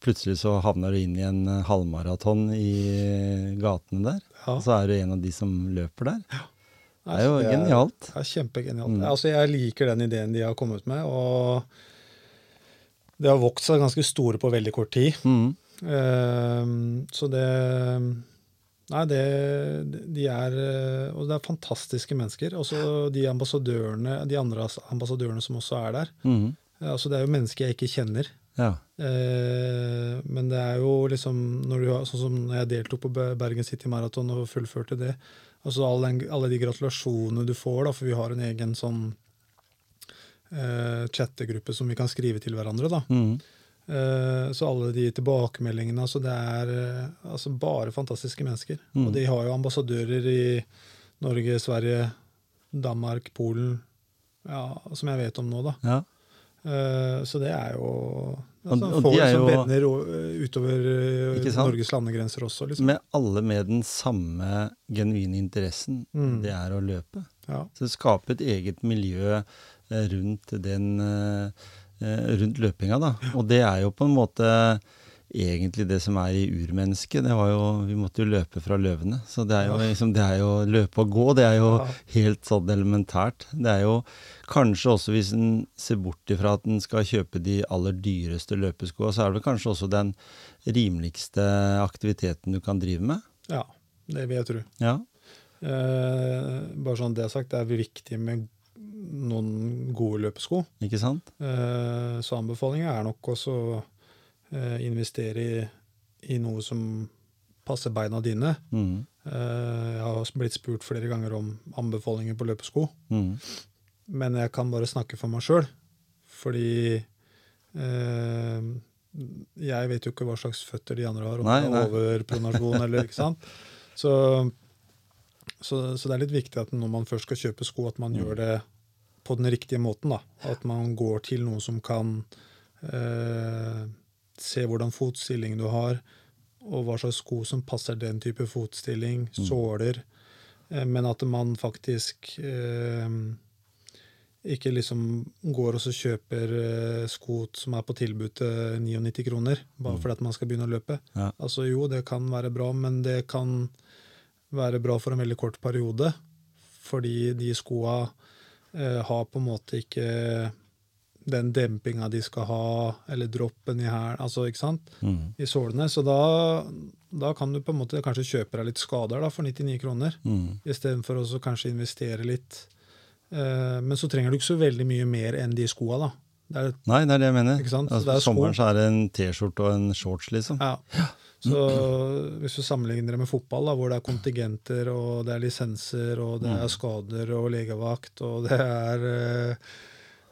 plutselig så havner du inn i en halvmaraton i gatene der. Ja. Og så er du en av de som løper der. Ja. Det er jo det er, genialt. Det er kjempegenialt. Mm. Altså, jeg liker den ideen de har kommet med, og det har vokst seg ganske store på veldig kort tid. Mm. Uh, så det Nei, det, de er Og det er fantastiske mennesker. Også de ambassadørene, de andre ambassadørene som også er der. Mm. Altså, det er jo mennesker jeg ikke kjenner. Ja. Uh, men det er jo liksom når du har, Sånn som når jeg deltok på Bergen City Marathon og fullførte det, Altså alle, alle, de gratulasjonene du får, da, for vi har en egen sånn uh, chattegruppe som vi kan skrive til hverandre. da. Mm. Uh, så alle de tilbakemeldingene altså Det er uh, altså bare fantastiske mennesker. Mm. Og de har jo ambassadører i Norge, Sverige, Danmark, Polen, ja, som jeg vet om nå, da. Ja. så det er jo Altså, og får de er som jo, venner utover Norges landegrenser også. Liksom. Med alle med den samme genuine interessen. Mm. Det er å løpe. Ja. Så skape et eget miljø rundt den rundt løpinga, da. Og det er jo på en måte egentlig det som er i urmennesket. Det var jo, Vi måtte jo løpe fra løvene. Så det er jo liksom, det er jo løpe og gå. Det er jo helt sånn elementært. Det er jo kanskje også, hvis en ser bort ifra at en skal kjøpe de aller dyreste løpeskoa, så er det kanskje også den rimeligste aktiviteten du kan drive med. Ja, det vil jeg tro. Ja. Eh, bare sånn det er sagt, det er viktig med noen gode løpesko. Ikke sant? Eh, så anbefalinga er nok også investere i, i, noe som passer beina dine. Mm. Eh, jeg har blitt spurt flere ganger om anbefalinger på løpesko. Mm. Men jeg kan bare snakke for meg sjøl, fordi eh, jeg vet jo ikke hva slags føtter de andre har, om det er overpronasjon eller ikke sant. Så, så, så, det er litt viktig at når man først skal kjøpe sko, at man mm. gjør det på den riktige måten. da. At man går til noen som kan eh, se hvordan fotstilling du har, og hva slags sko som passer den type fotstilling, mm. såler. Eh, men at man faktisk eh, ikke liksom går og så kjøper eh, sko som er på tilbud til 99 kroner, bare mm. fordi at man skal begynne å løpe. Ja. Altså Jo, det kan være bra, men det kan være bra for en veldig kort periode. Fordi de skoa eh, har på en måte ikke den dempinga de skal ha, eller droppen i her, altså, ikke sant, mm. i sålene. Så da, da, kan du på en måte kanskje kjøpe deg litt skader da, for 99 kroner, mm. istedenfor å kanskje investere litt. Eh, men så trenger du ikke så veldig mye mer enn de skoa, da. Det er, Nei, det er det jeg mener. Altså, sommeren så er det en T-skjorte og en shorts, liksom. Ja. Så hvis du sammenligner det med fotball, da, hvor det er kontingenter, og det er lisenser, og det er mm. skader og legevakt, og det er eh,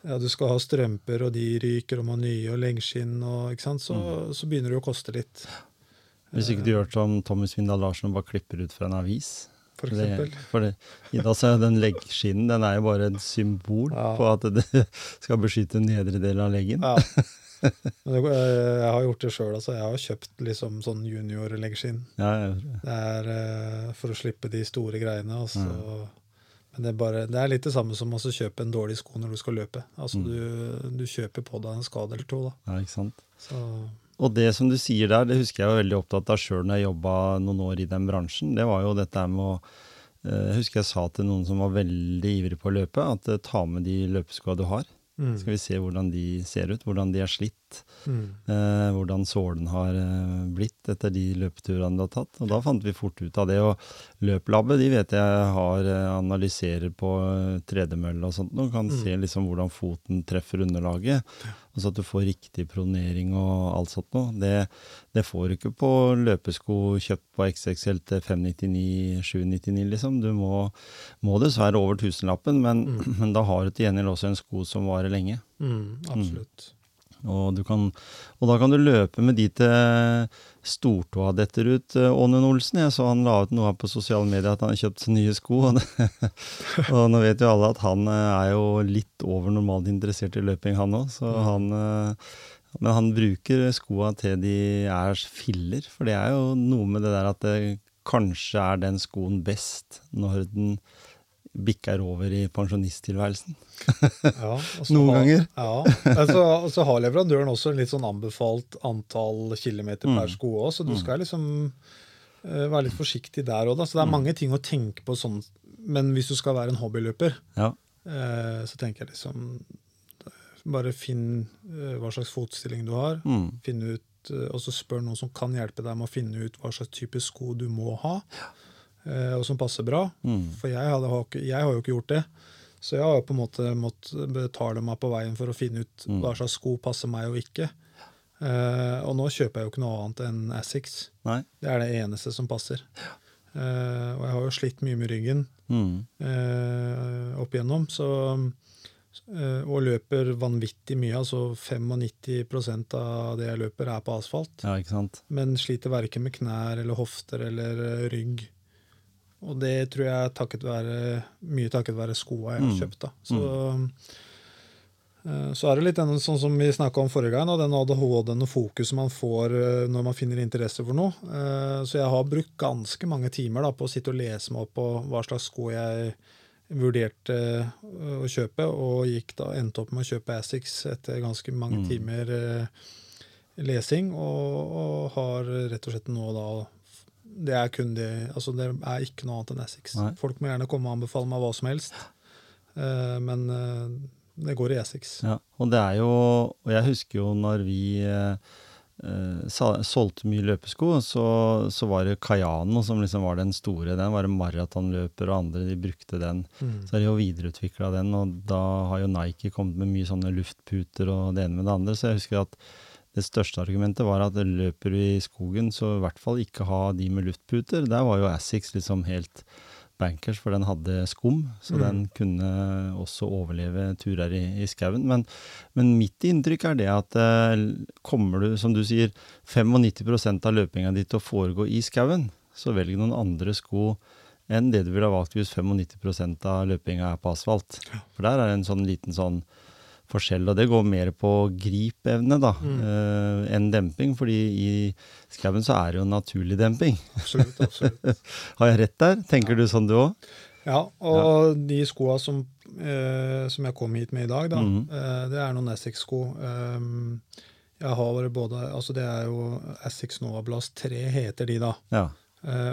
ja, Du skal ha strømper, og de ryker, og man nye, og lengskinn, og så, mm. så begynner det å koste litt. Hvis ikke du gjør som Tommy Svindal Larsen og bare klipper ut fra en avis. For eksempel. Det, for det, så er den leggskinnen den er jo bare et symbol ja. på at det skal beskytte nedre del av leggen. Ja. jeg har gjort det sjøl. Altså. Jeg har kjøpt liksom sånn junior-leggskinn. Ja, det uh, for å slippe de store greiene. Altså. Ja. Det er, bare, det er, litt det samme som å kjøpe en dårlig sko når du skal løpe. Altså, mm. du, du, kjøper på deg en skade eller to. Da. Ja, ikke sant? Så. Og det som du sier der, det husker jeg var veldig opptatt av sjøl når jeg jobba noen år i den bransjen. Det var jo dette med å eh, Jeg husker jeg sa til noen som var veldig ivrig på å løpe, at ta med de løpeskoa du har. Mm. Skal vi se hvordan de ser ut, hvordan de er slitt. Mm. Eh, hvordan sålen har eh, blitt etter de løpeturene du har tatt. Og da fant vi fort ut av det. Og løplabbet de vet jeg har eh, analyserer på eh, tredemølle og sånt. Og kan mm. se liksom hvordan foten treffer underlaget. Altså at du får riktig pronering og alt sånt noe. Det, det, får du ikke på løpesko kjøpt på XXL til 599, 799, liksom. Du må, må dessverre over tusenlappen, men, mm. men, da har du til gjengjeld også en sko som varer lenge. Mm, absolutt. Mm. Og, kan, og, da kan du løpe med de til stortåa detter ut. Eh, Ånen Olsen, jeg så han la ut noe på sosiale medier at han har kjøpt nye sko. Og, det, og, nå vet jo alle at han eh, er jo litt over normalt interessert i løping, han òg. Mm. Eh, men han bruker skoa til de er filler. For det er jo noe med det der at det kanskje er den skoen best når den bikker over i pensjonisttilværelsen. ja, Noen har, ganger. Ja, altså, så har leverandøren også en litt sånn anbefalt antall kilometer per mm. sko òg, så du mm. skal liksom uh, være litt forsiktig der òg. Så det er mm. mange ting å tenke på sånn. Men hvis du skal være en hobbyløper, ja. uh, så tenker jeg liksom Bare finn uh, hva slags fotstilling du har. Mm. Finn ut, og så spør noen som kan hjelpe deg med å finne ut hva slags type sko du må ha. Ja. Eh, og som passer bra. Mm. For jeg, hadde, jeg, har jo ikke gjort det. Så jeg har jo på en måte måttet betale meg på veien for å finne ut mm. hva slags sko passer meg og ikke. Uh, og nå kjøper jeg jo ikke noe annet enn Assix. Det er det eneste som passer. Uh, og jeg har jo slitt mye med ryggen mm. uh, opp igjennom, så og løper vanvittig mye. altså 95% av det jeg løper, er på asfalt. Ja? Men sliter verken med knær eller hofter eller rygg. Og det tror jeg takket være, mye takket være skoa jeg har mm. kjøpt. da. Så, mm. så er det litt den, sånn som vi snakka om forrige gang, den ADHD-en og fokuset man får eh, når man finner interesse for noe. Eh, så jeg har brukt ganske mange timer da, på å sitte og lese meg opp på hva slags sko jeg vurderte å kjøpe, og gikk da, endte opp med å kjøpe Assix etter ganske mange mm. timer lesing, og, og, har rett og slett nå da det er kun de, Altså, det er ikke noe annet enn Essex. Nei. Folk må gjerne komme og anbefale meg hva som helst, uh, men uh, det går i Essex. Ja, og det er jo Og jeg husker jo når vi eh, solgte mye løpesko, så, så var det Kayano som liksom var den store. Den var det maratonløpere og andre, de brukte den. Mm. Så har de jo videreutvikla den, og da har jo Nike kommet med mye sånne luftputer og det ene med det andre. Så jeg husker at det største argumentet var at løper du i skogen, så i hvert fall ikke ha de med luftputer. Der var jo Assix liksom helt bankers, for den hadde skum, så mm. den kunne også overleve turer i, i skauen. Men, men, mitt inntrykk er det at eh, kommer du, som du sier, 95 av løpinga di til å foregå i skauen, så velg noen andre sko enn det du ville ha valgt hvis 95% av løpinga er på asfalt. For der er det en sånn liten sånn forskjell. Og det går mer på gripevne da, mm. uh, enn demping, fordi i skauen så er det jo naturlig demping. Absolutt, absolutt. Har jeg rett der? Tenker ja. du sånn du òg? Ja, og ja. de skoa som, uh, som, jeg kom hit med i dag, da, mm. uh, det er noen Essex-sko. Um, jeg har både Altså, det er jo Essex Nova Blast 3 heter de, da. Ja.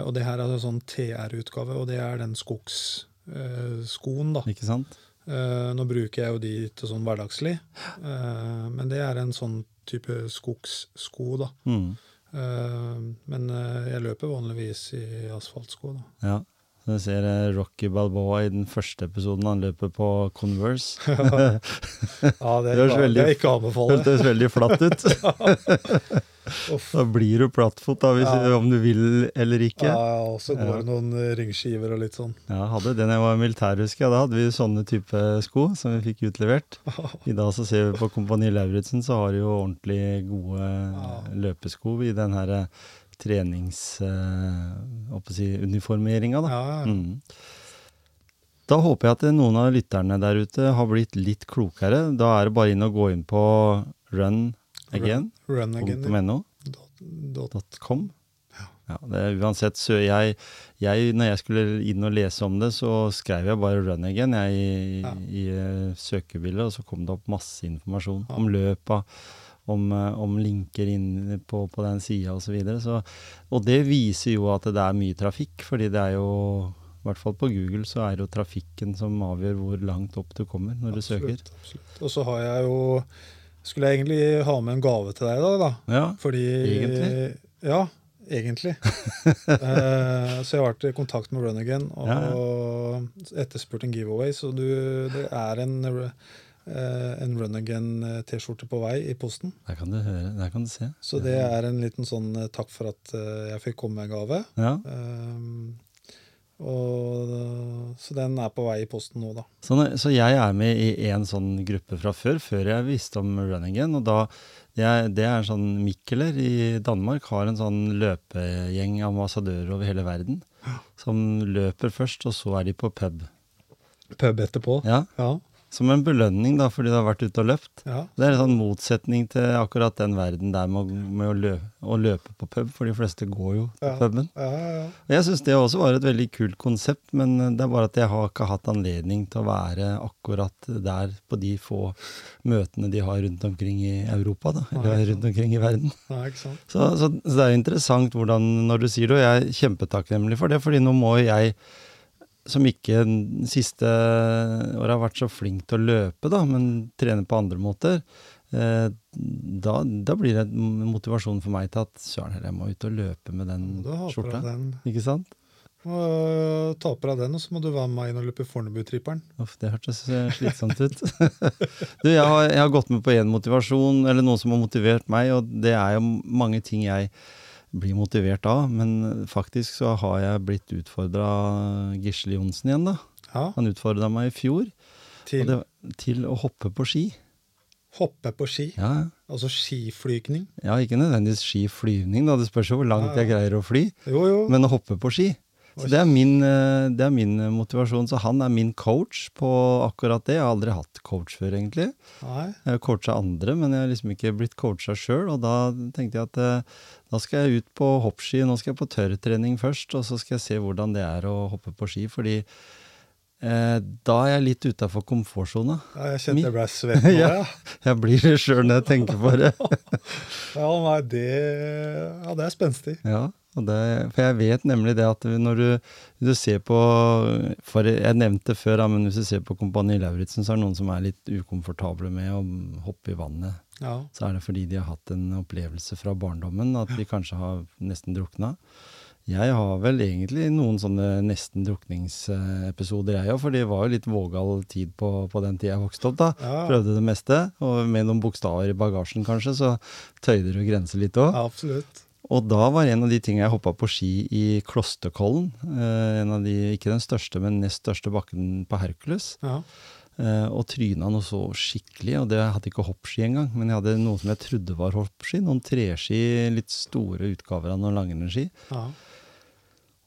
og det her er en sånn TR-utgave, og det er den skogsskoen, da. Ikke sant? Uh, nå bruker jeg jo de til sånn hverdagslig, uh, men det er en sånn type skogssko, da. Mm. Uh, men jeg løper vanligvis i asfaltsko, da. Ja. Så jeg ser Rocky Balboa i den første episoden han løper på Converse. ja, det, er, det, er ikke anbefale. Det høres veldig flatt ut. Da blir du plattfot da, hvis, ja. om du vil eller ikke. Ja, og så går det ja. noen eh, ringskiver og litt sånn. Ja, hadde det da jeg var militær, husker jeg. Da hadde vi sånne type sko som vi fikk utlevert. I dag så ser vi på Kompani Lauritzen, så har de jo ordentlig gode ja. løpesko i den her eh, treningsuniformeringa, uh, da. Ja, mm. Da håper jeg at noen av lytterne der ute har blitt litt klokere. Da er det bare inn og gå inn på Run Again. Runagain.no. .com. Ja, det, uansett, så jeg, jeg, Når jeg skulle inn og lese om det, så skrev jeg bare 'run again' jeg, i, ja. i, uh, søkebildet, og så kom det opp masse informasjon ja. om løpa, om, uh, om, linker inn på, på den sida osv. Og det viser jo at det er mye trafikk, fordi det er jo i hvert fall på Google så er det jo trafikken som avgjør hvor langt opp du kommer når absolutt, du søker. Absolutt. Og så har jeg jo skulle jeg egentlig ha med en gave til deg i dag, da. Ja, Fordi, egentlig. Ja, egentlig. eh, så jeg har vært i kontakt med Run Again og ja, ja. etterspurt en giveaway. Så du, det er en, eh, en Run Again-T-skjorte på vei i posten. Der kan du høre, der kan du se. Så det er en liten sånn eh, takk for at eh, jeg fikk komme med en gave. Ja. Um, og, så den er på vei i posten nå, da. Så, så jeg er med i en sånn gruppe fra før, før jeg visste om runningen. Og da, jeg, det er en sånn Mikkeler i Danmark har en sånn løpegjeng ambassadører over hele verden. Som løper først, og så er de på pub. Pub etterpå? Ja. ja. Som en belønning da, fordi du har vært ute og løpt. Ja. Det er en sånn motsetning til akkurat den verden der med, med å, løpe, å, løpe, på pub, for de fleste går jo på ja. puben. Ja, jeg syns det også var et veldig kult konsept, men det er bare at jeg har ikke hatt anledning til å være akkurat der på de få møtene de har rundt omkring i Europa, da, eller rundt omkring i verden. Så, så, så, det er interessant hvordan, når du sier det, og jeg er kjempetakknemlig for det, fordi nå må jeg som ikke de siste året har vært så flink til å løpe, da, men trener på andre måter, eh, da, da, blir det motivasjonen motivasjon for meg til at søren heller, jeg må ut og løpe med den skjorta. Den. Ikke sant? Og ta på deg den, og så må du være med meg inn og løpe Fornebu-tripperen. Det hørtes eh, slitsomt ut. du, jeg har, jeg har gått med på én motivasjon, eller noe som har motivert meg, og det er jo mange ting jeg blir motivert av. Men faktisk så har jeg blitt utfordra Gisle Johnsen igjen, da. Ja. Han utfordra meg i fjor til? Det, til å hoppe på ski. Hoppe på ski? Ja. Altså skiflygning? Ja, ikke nødvendigvis skiflyvning, da. Det spørs jo hvor langt ja. jeg greier å fly. Jo, jo. Men å hoppe på ski. Så det er, min, eh, det er, min, motivasjon. Så han er min coach på akkurat det. Jeg har aldri hatt coach før, egentlig. Nei. Jeg har coacha andre, men jeg har liksom ikke blitt coacha sjøl. Og da tenkte jeg at eh, da skal jeg ut på hoppski. Nå skal jeg på tørrtrening først, og så skal jeg se hvordan det er å hoppe på ski. Fordi eh, da er jeg litt utafor komfortsona. Ja, jeg kjente jeg ble svett nå, ja. Jeg blir det sjøl når jeg tenker på det. ja, nei, det, ja, det er spenstig. Ja. Det, for jeg vet nemlig det at når du, du, ser på For jeg nevnte før, men hvis du ser på Kompani Lauritzen, så er det noen som er litt ukomfortable med å hoppe i vannet. Ja. så er det fordi de har hatt en opplevelse fra barndommen at de kanskje har nesten drukna. Jeg har vel egentlig noen sånne nesten drukningsepisoder, jeg òg, for det var jo litt vågal tid på, på den tida jeg vokste opp, da. Ja. Prøvde det meste, og med noen bokstaver i bagasjen kanskje, så tøyde du grenser litt òg. Absolutt. Og da var en av de tingene jeg hoppa på ski i Klosterkollen. Eh, en av de, ikke den største, men nest største bakken på Hercules. Ja. Eh, og tryna noe så skikkelig, og det, jeg hadde ikke hoppski engang. Men jeg hadde noe som jeg trodde var hoppski. Noen treski, litt store utgaver av noen langrennsski. Ja.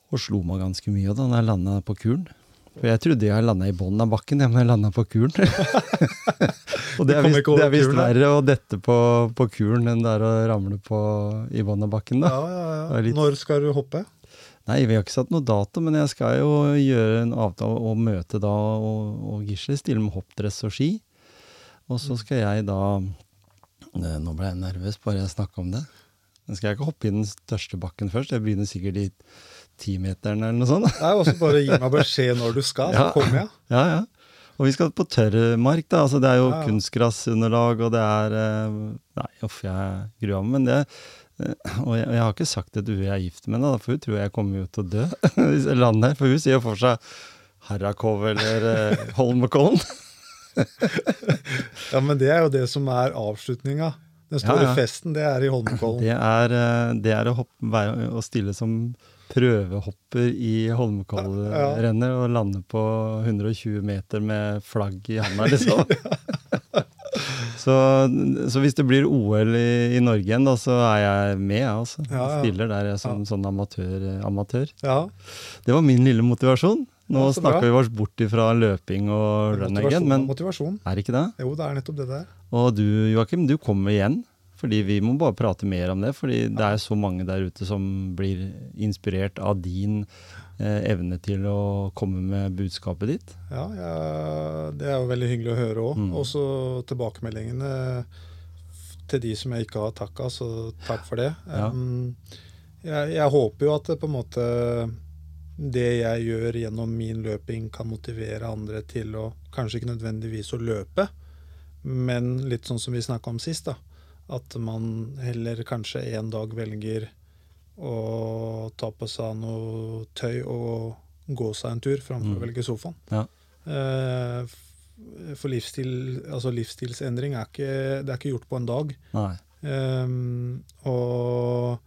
Og slo meg ganske mye da når jeg landa på kuren. For jeg trodde jeg landa i bunnen av bakken, men jeg landa på kuren. og det er visst er verre å dette på, på kuren enn det er å ramle på, i bunnen av bakken, da. Ja, ja, ja. litt- Når skal du hoppe? Nei, vi har ikke satt noe dato, men jeg skal jo gjøre en avtale og møte da og, og Gisle stille med hoppdress og ski. Og så skal jeg da Nå ble jeg nervøs bare jeg snakka om det. Men skal jeg ikke hoppe i den største bakken først? Jeg begynner sikkert i timeteren eller noe sånt. Nei, også bare gi meg beskjed når du skal, så Ja. kommer jeg. Ja, ja. Og vi skal på tørrmark, da. Altså, det er jo Ja, ja. kunstgrasunderlag, og det er eh, Nei, uff, jeg gruer meg. Men det eh, Og jeg, jeg har ikke sagt det til hun jeg er gift med, da, for hun tror jeg kommer jo til å dø hvis jeg lander. For hun sier jo for seg Harrakov eller eh, Holmenkollen. Ja, men det er jo det som er avslutninga. Den store Ja, ja. festen, det er i Holmenkollen. Det er, eh, det er å, hoppe, være, å stille som prøvehopper i Holmenkollrennet og lande på 120 meter med flagg i handa, liksom. så, så hvis det blir OL i, i Norge igjen, da, så er jeg med, jeg, altså. Ja. Stiller der jeg som sånn amatør, amatør. Ja, Det var min lille motivasjon. Nå Ja, snakker vi oss bort ifra løping og run again, men motivasjon. er det ikke det? Jo, det er nettopp det der. Og du Joakim, du kommer igjen. Fordi vi må bare prate mer om det. Fordi det er så mange der ute som blir inspirert av din eh, evne til å komme med budskapet ditt. Ja, ja, det er jo veldig hyggelig å høre òg. Mm. Også tilbakemeldingene til de som jeg ikke har takka, så takk for det. Ja. Um, jeg, jeg håper jo at det på en måte det jeg gjør gjennom min løping, kan motivere andre til å kanskje ikke nødvendigvis å løpe, men litt sånn som vi snakka om sist, da. At man heller kanskje en dag velger å ta på seg noe tøy og gå seg en tur framfor Mm. å velge sofaen. Ja. Eh, For livsstil, altså livsstilsendring er ikke, det er ikke gjort på en dag. Um, og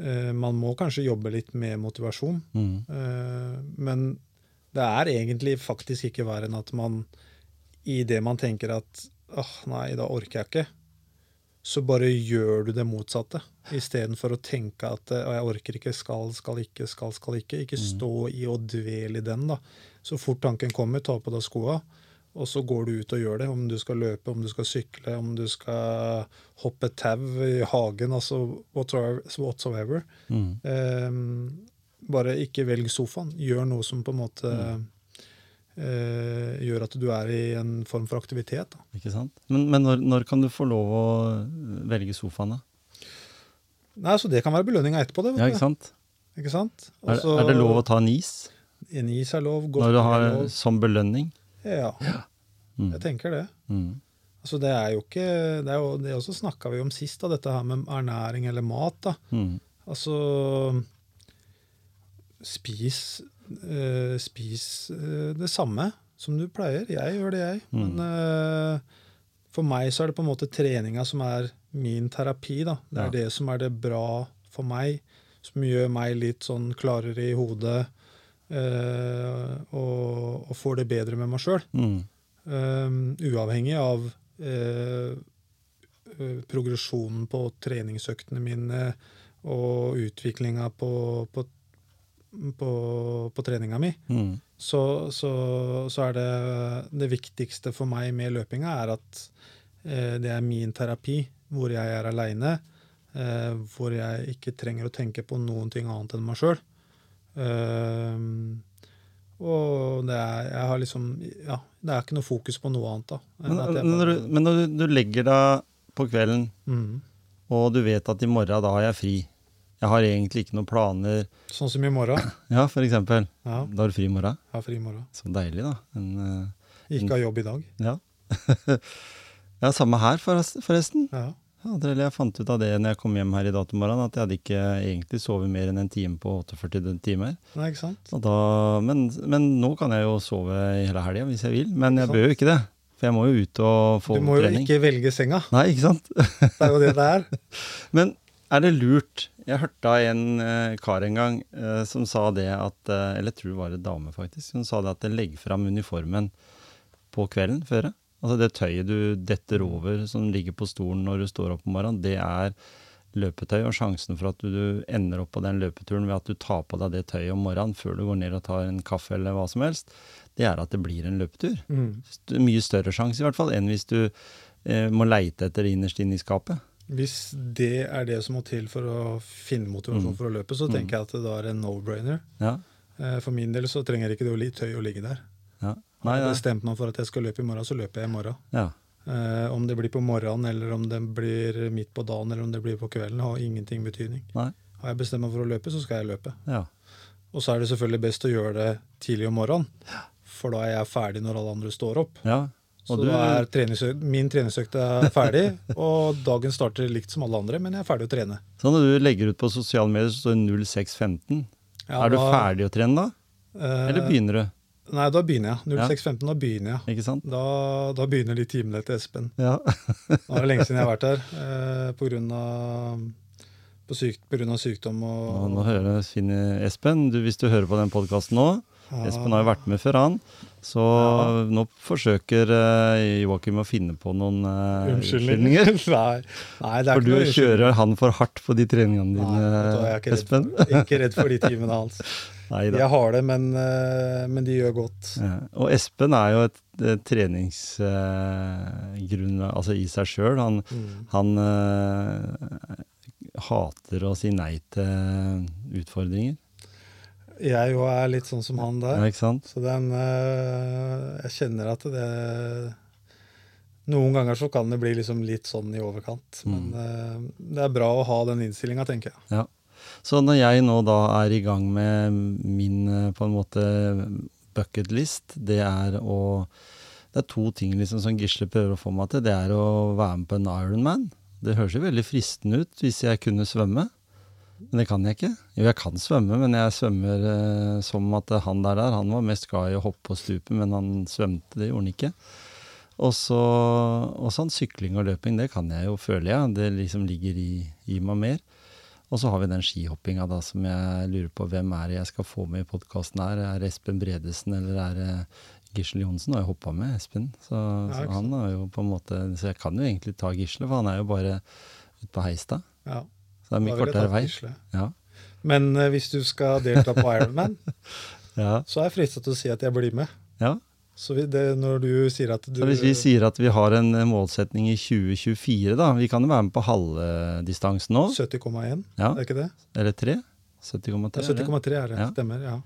eh, man må kanskje jobbe litt med motivasjon. Mm. Eh, men det er egentlig faktisk ikke verre enn at man i det man tenker at åh, nei, da orker jeg ikke, så bare gjør du det motsatte. Istedenfor å tenke at «Å, jeg orker ikke, skal, skal ikke, skal, skal ikke. Ikke stå i og dvel i den, da. Så fort tanken kommer, ta på deg skoa, og så går du ut og gjør det. Om du skal løpe, om du skal sykle, om du skal hoppe tau i hagen, altså whatsoever. Mm. Um, bare ikke velg sofaen. Gjør noe som på en måte eh, gjør at du er i en form for aktivitet. Da. Ikke sant? Men, men når, når kan du få lov å velge sofaen, da? Nei, så Det kan være belønninga etterpå. det, vet Ja, ikke sant? Ikke sant? Er, Også- er det lov å ta en is En is er lov. når du er har lov. som belønning? Ja, Mm. jeg tenker det. Mm. Altså Det er jo ikke Det, er jo, det også snakka vi om sist, da, dette her med ernæring eller mat. da. Mm. Altså Spis, eh, spis uh, det samme som du pleier. Jeg gjør det, jeg. Mm. Men eh, for meg så er det på en måte treninga som er min terapi. da. Det er Ja. det som er det bra for meg, som gjør meg litt sånn klarere i hodet. og, og får det bedre med meg sjøl. Mm. uavhengig av progresjonen på treningsøktene mine og utviklinga på, på, på, på treninga mi, Mm. så, så, så er det det viktigste for meg med løpinga er at eh, det er min terapi, hvor jeg er aleine, eh, hvor jeg ikke trenger å tenke på noen ting annet enn meg sjøl. og det er, jeg har liksom, ja, det er ikke noe fokus på noe annet. da. Men, når, du, men når du, du legger deg på kvelden, mm. og du vet at i morgen da har jeg fri Jeg har egentlig ikke noen planer Sånn som i morgen. Ja, for eksempel. Ja, Da har du fri i morgen. Ja, fri i morgen. Så deilig, da. En, eh, Ikke ha jobb i dag. ja. Ja, samme her, forresten. Ja. Ja, jeg fant ut av det når jeg kom hjem her i dag morgen, at jeg hadde ikke egentlig sovet mer enn en time på 48 timer. Nei, ikke sant? Da, men, men, nå kan jeg jo sove hele helga hvis jeg vil, men jeg bør jo ikke det. For jeg må jo ut og få trening. Du må jo ikke velge senga. Nei, ikke sant? det er jo det det er. men er det lurt Jeg hørte av en uh, kar en gang uh, som sa det at uh, Eller jeg tror det var en dame, faktisk. Som sa det at legg fram uniformen på kvelden før. Altså det tøyet du detter over som ligger på stolen når du står opp om morgenen, det er løpetøy. Og sjansen for at du ender opp på den løpeturen ved at du tar på deg det tøyet om morgenen før du går ned og tar en kaffe eller hva som helst, det er at det blir en løpetur. Mm. Mye større sjanse i hvert fall enn hvis du eh, må leite etter det innerst inne i skapet. Hvis det er det som må til for å finne motivasjon mm. for å løpe, så tenker mm. jeg at det da er en no-brainer. Ja. Eh, for min del så trenger ikke det å tøy å ligge der. Ja. Nei, Har bestemt meg for at jeg skal løpe i morgen, så løper jeg i morgen. Ja. Eh, om det blir på morgenen, eller om det blir midt på dagen, eller om det blir på kvelden, har ingenting betydning. Nei. Har jeg bestemt meg for å løpe, så skal jeg løpe. Ja. Og så er det selvfølgelig best å gjøre det tidlig om morgenen, for da er jeg ferdig når alle andre står opp. Ja. Så du... er treningsøk, min treningsøkt er ferdig, og dagen starter likt som alle andre, men jeg er ferdig å trene. Så når du legger ut på sosiale medier, så står det 0615. Ja, er du da... ferdig å trene da? Eh, eller begynner du? Nei, da begynner jeg. 0615, da begynner jeg. Ikke sant? Da, da begynner de timene til Espen. Ja. Nå er det lenge siden jeg har vært her eh, på grunn av, på syk, på grunn av sykdom. Og, nå, nå hører Espen, du, hvis du hører på den podkasten nå. Espen har jo vært med før, han. Så ja. nå forsøker uh, Joakim å finne på noen uh, unnskyldninger. Nei. Nei, for du kjører han for hardt på de treningene dine, Nei, jeg Espen? For, ikke redd for de timene hans. Neida. Jeg har det, men, uh, men de gjør godt. Ja. Og Espen er jo et, et treningsgrunn altså i seg sjøl. Han, mm. han hater å si nei til utfordringer jeg jo er litt sånn som han der. Ja, ikke sant? Så den uh, Jeg kjenner at det Noen ganger så kan det bli liksom litt sånn i overkant. Mm. Men uh, det er bra å ha den innstillinga, tenker jeg. Ja. Så når jeg nå da er i gang med min eh, på en måte bucketlist, det er å Det er to ting liksom som Gisle prøver å få meg til. Det er å være med på en Ironman. Det høres jo veldig fristende ut hvis jeg kunne svømme. Men det kan jeg ikke. Jo, jeg kan svømme, men jeg svømmer eh, som at han der der, han var mest glad i å hoppe på stupe, men han svømte, det gjorde han ikke. Og så sånn sykling og løping, det kan jeg jo, føler jeg. Det liksom ligger i, i meg mer. Og så har vi den skihoppinga da, som jeg lurer på hvem er det jeg skal få med i podkasten her. Er det Espen Bredesen, eller er det Gisle Johnsen? Har jeg hoppa med Espen. Så, ja, så, han har jo på en måte Så jeg kan jo egentlig ta Gisle, for han er jo bare ute på Heistad. Ja. Så det er mye kortere vei. Ja. Men uh, hvis du skal delta på Ironman, ja. så er jeg fristet til å si at jeg blir med. Ja. Så det, når du sier at du så Hvis vi sier at vi har en målsetning i 2024, da Vi kan jo være med på halvdistansen nå. 70,1, ja. er ikke det? Eller 3? 70,3 ja, 70,3 er det. Stemmer, ja.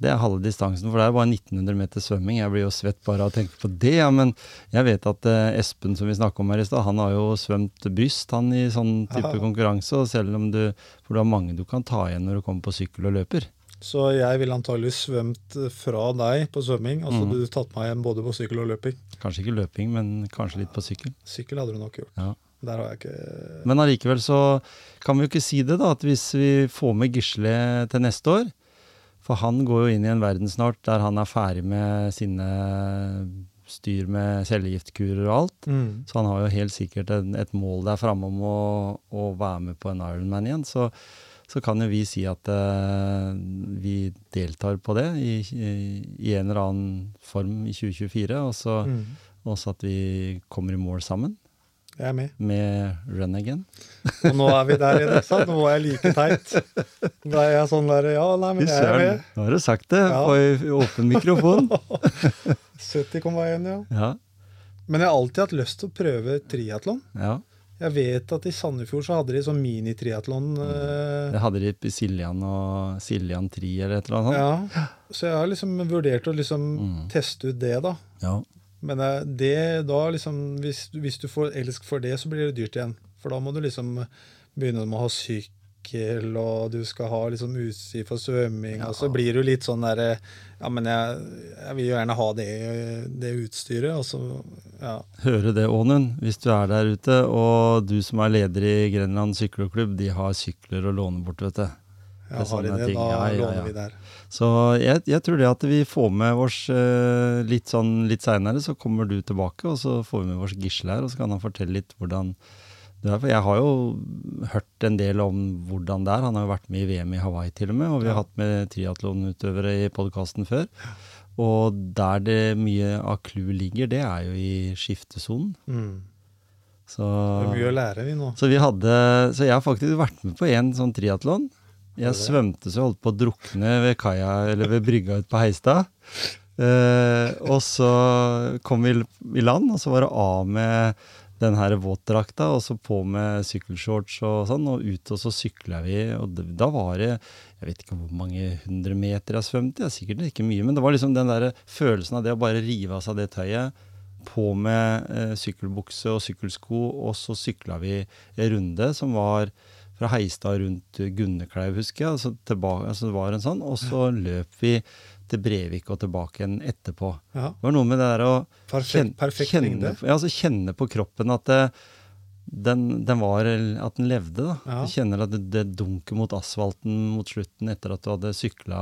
Det er halve distansen, for det er bare 1900 meter svømming. Jeg blir jo svett bare av å tenke på det. Ja, men jeg vet at eh, Espen, som vi snakka om her i stad, han har jo svømt bryst han i sånn type Aha. konkurranse. Og selv om du For du har mange du kan ta igjen når du kommer på sykkel og løper. Så jeg ville antagelig svømt fra deg på svømming, og så hadde mm. du tatt meg igjen både på sykkel og løping. Kanskje ikke løping, men kanskje litt på sykkel. Sykkel hadde du nok gjort. Ja. Der har jeg ikke Men allikevel så kan vi jo ikke si det, da. At hvis vi får med Gisle til neste år, for han går jo inn i en verden snart der han er ferdig med sine styr med cellegiftkurer og alt. Mm. Så han har jo helt sikkert et, et mål der framme om å, å, være med på en Ironman igjen. Så, så kan jo vi si at uh, vi deltar på det i, i, i, en eller annen form i 2024. Og så mm. også at vi kommer i mål sammen. Jeg er med. Med Run Again. Og nå er vi der igjen. ikke sant? Nå er jeg like teit. Da er jeg sånn der Ja, nei, men jeg er med. Nå har du sagt det ja. på åpen mikrofon. 70,1, ja. ja. Men jeg har alltid hatt lyst til å prøve triatlon. Ja. Jeg vet at i Sandefjord så hadde de sånn minitriatlon. Mm. Det hadde de i Siljan og Siljan Tri eller et eller annet sånt. Ja, så jeg har liksom vurdert å liksom mm. teste ut det, da. Ja. Men eh, det, da liksom, hvis, hvis, du får elsk for det, så blir det dyrt igjen. For da må du liksom begynne med å ha sykkel, og du skal ha liksom utstyr for svømming, Ja. og så blir du litt sånn derre Ja, men jeg, jeg vil jo gjerne ha det, det utstyret, og så Ja. Høre det, Ånund, hvis du er der ute, og du som er leder i Grenland sykkelklubb, de har sykler å låne bort, vet du. ja har de det, da Ja, ja, ja. låner vi der. Så jeg, jeg tror det at vi får med oss eh, litt sånn litt seinere, så kommer du tilbake, og så får vi med oss Gisle her, og så kan han fortelle litt hvordan det er. For jeg har jo hørt en del om hvordan det er. Han har jo vært med i VM i Hawaii til og med, og vi har hatt med triatlonutøvere i podkasten før. Og der det mye av clouet ligger, det er jo i skiftesonen. Mm. Så, Det er mye å lære, vi nå. så vi hadde Så jeg har faktisk vært med på en sånn triatlon. Jeg svømte så jeg holdt på å drukne ved kaia, eller ved brygga ute på Heistad. Eh, og så kom vi i land, og så var det av med den her våtdrakta, og så på med sykkelshorts og sånn, og ut og så sykla vi, og det, da var det Jeg vet ikke hvor mange hundre meter jeg svømte, jeg sikkert ikke mye, men det var liksom den der følelsen av det å bare rive av seg det tøyet, på med eh, sykkelbukse og sykkelsko, og så sykla vi en runde som var fra Heistad rundt Gunnekleiv, husker jeg. Altså tilbake, altså det var en sånn, Og så løp vi til Brevik og tilbake igjen etterpå. Ja, Det var noe med det der å perfekt, perfekt kjenne, lengde. ja, altså kjenne på kroppen at det, den, den var, at den levde. da. Ja. Du kjenner at det, det dunker mot asfalten mot slutten etter at du hadde sykla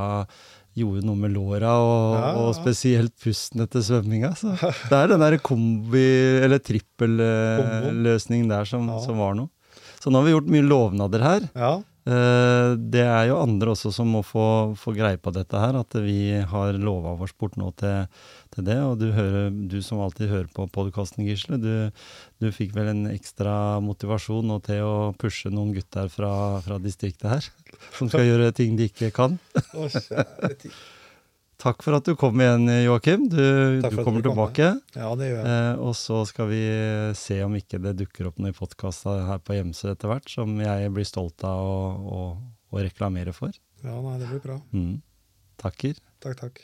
gjorde noe med låra, og, Ja, ja. og spesielt pusten etter svømminga. Så det er den der kombi- eller trippelløsningen der som, som var noe. Så nå har vi gjort mye lovnader her. Ja, Eh, Det er jo andre også som må få, få greie på dette her, at vi har lova vår sport nå til, til det. Og du, hører, du som alltid hører på podkasten, Gisle, du, du fikk vel en ekstra motivasjon nå til å pushe noen gutter fra, fra distriktet her, som skal gjøre ting de ikke kan. Å, kjære tid. Takk for at du kom igjen, Joakim. Du, du kommer tilbake. ja det gjør jeg. Eh, og så skal vi se om ikke det dukker opp noen podkaster her på Hjemsø etter hvert, som jeg blir stolt av å, å, å reklamere for. Ja, nei, det blir bra. Mm. Takker. Takk, takk.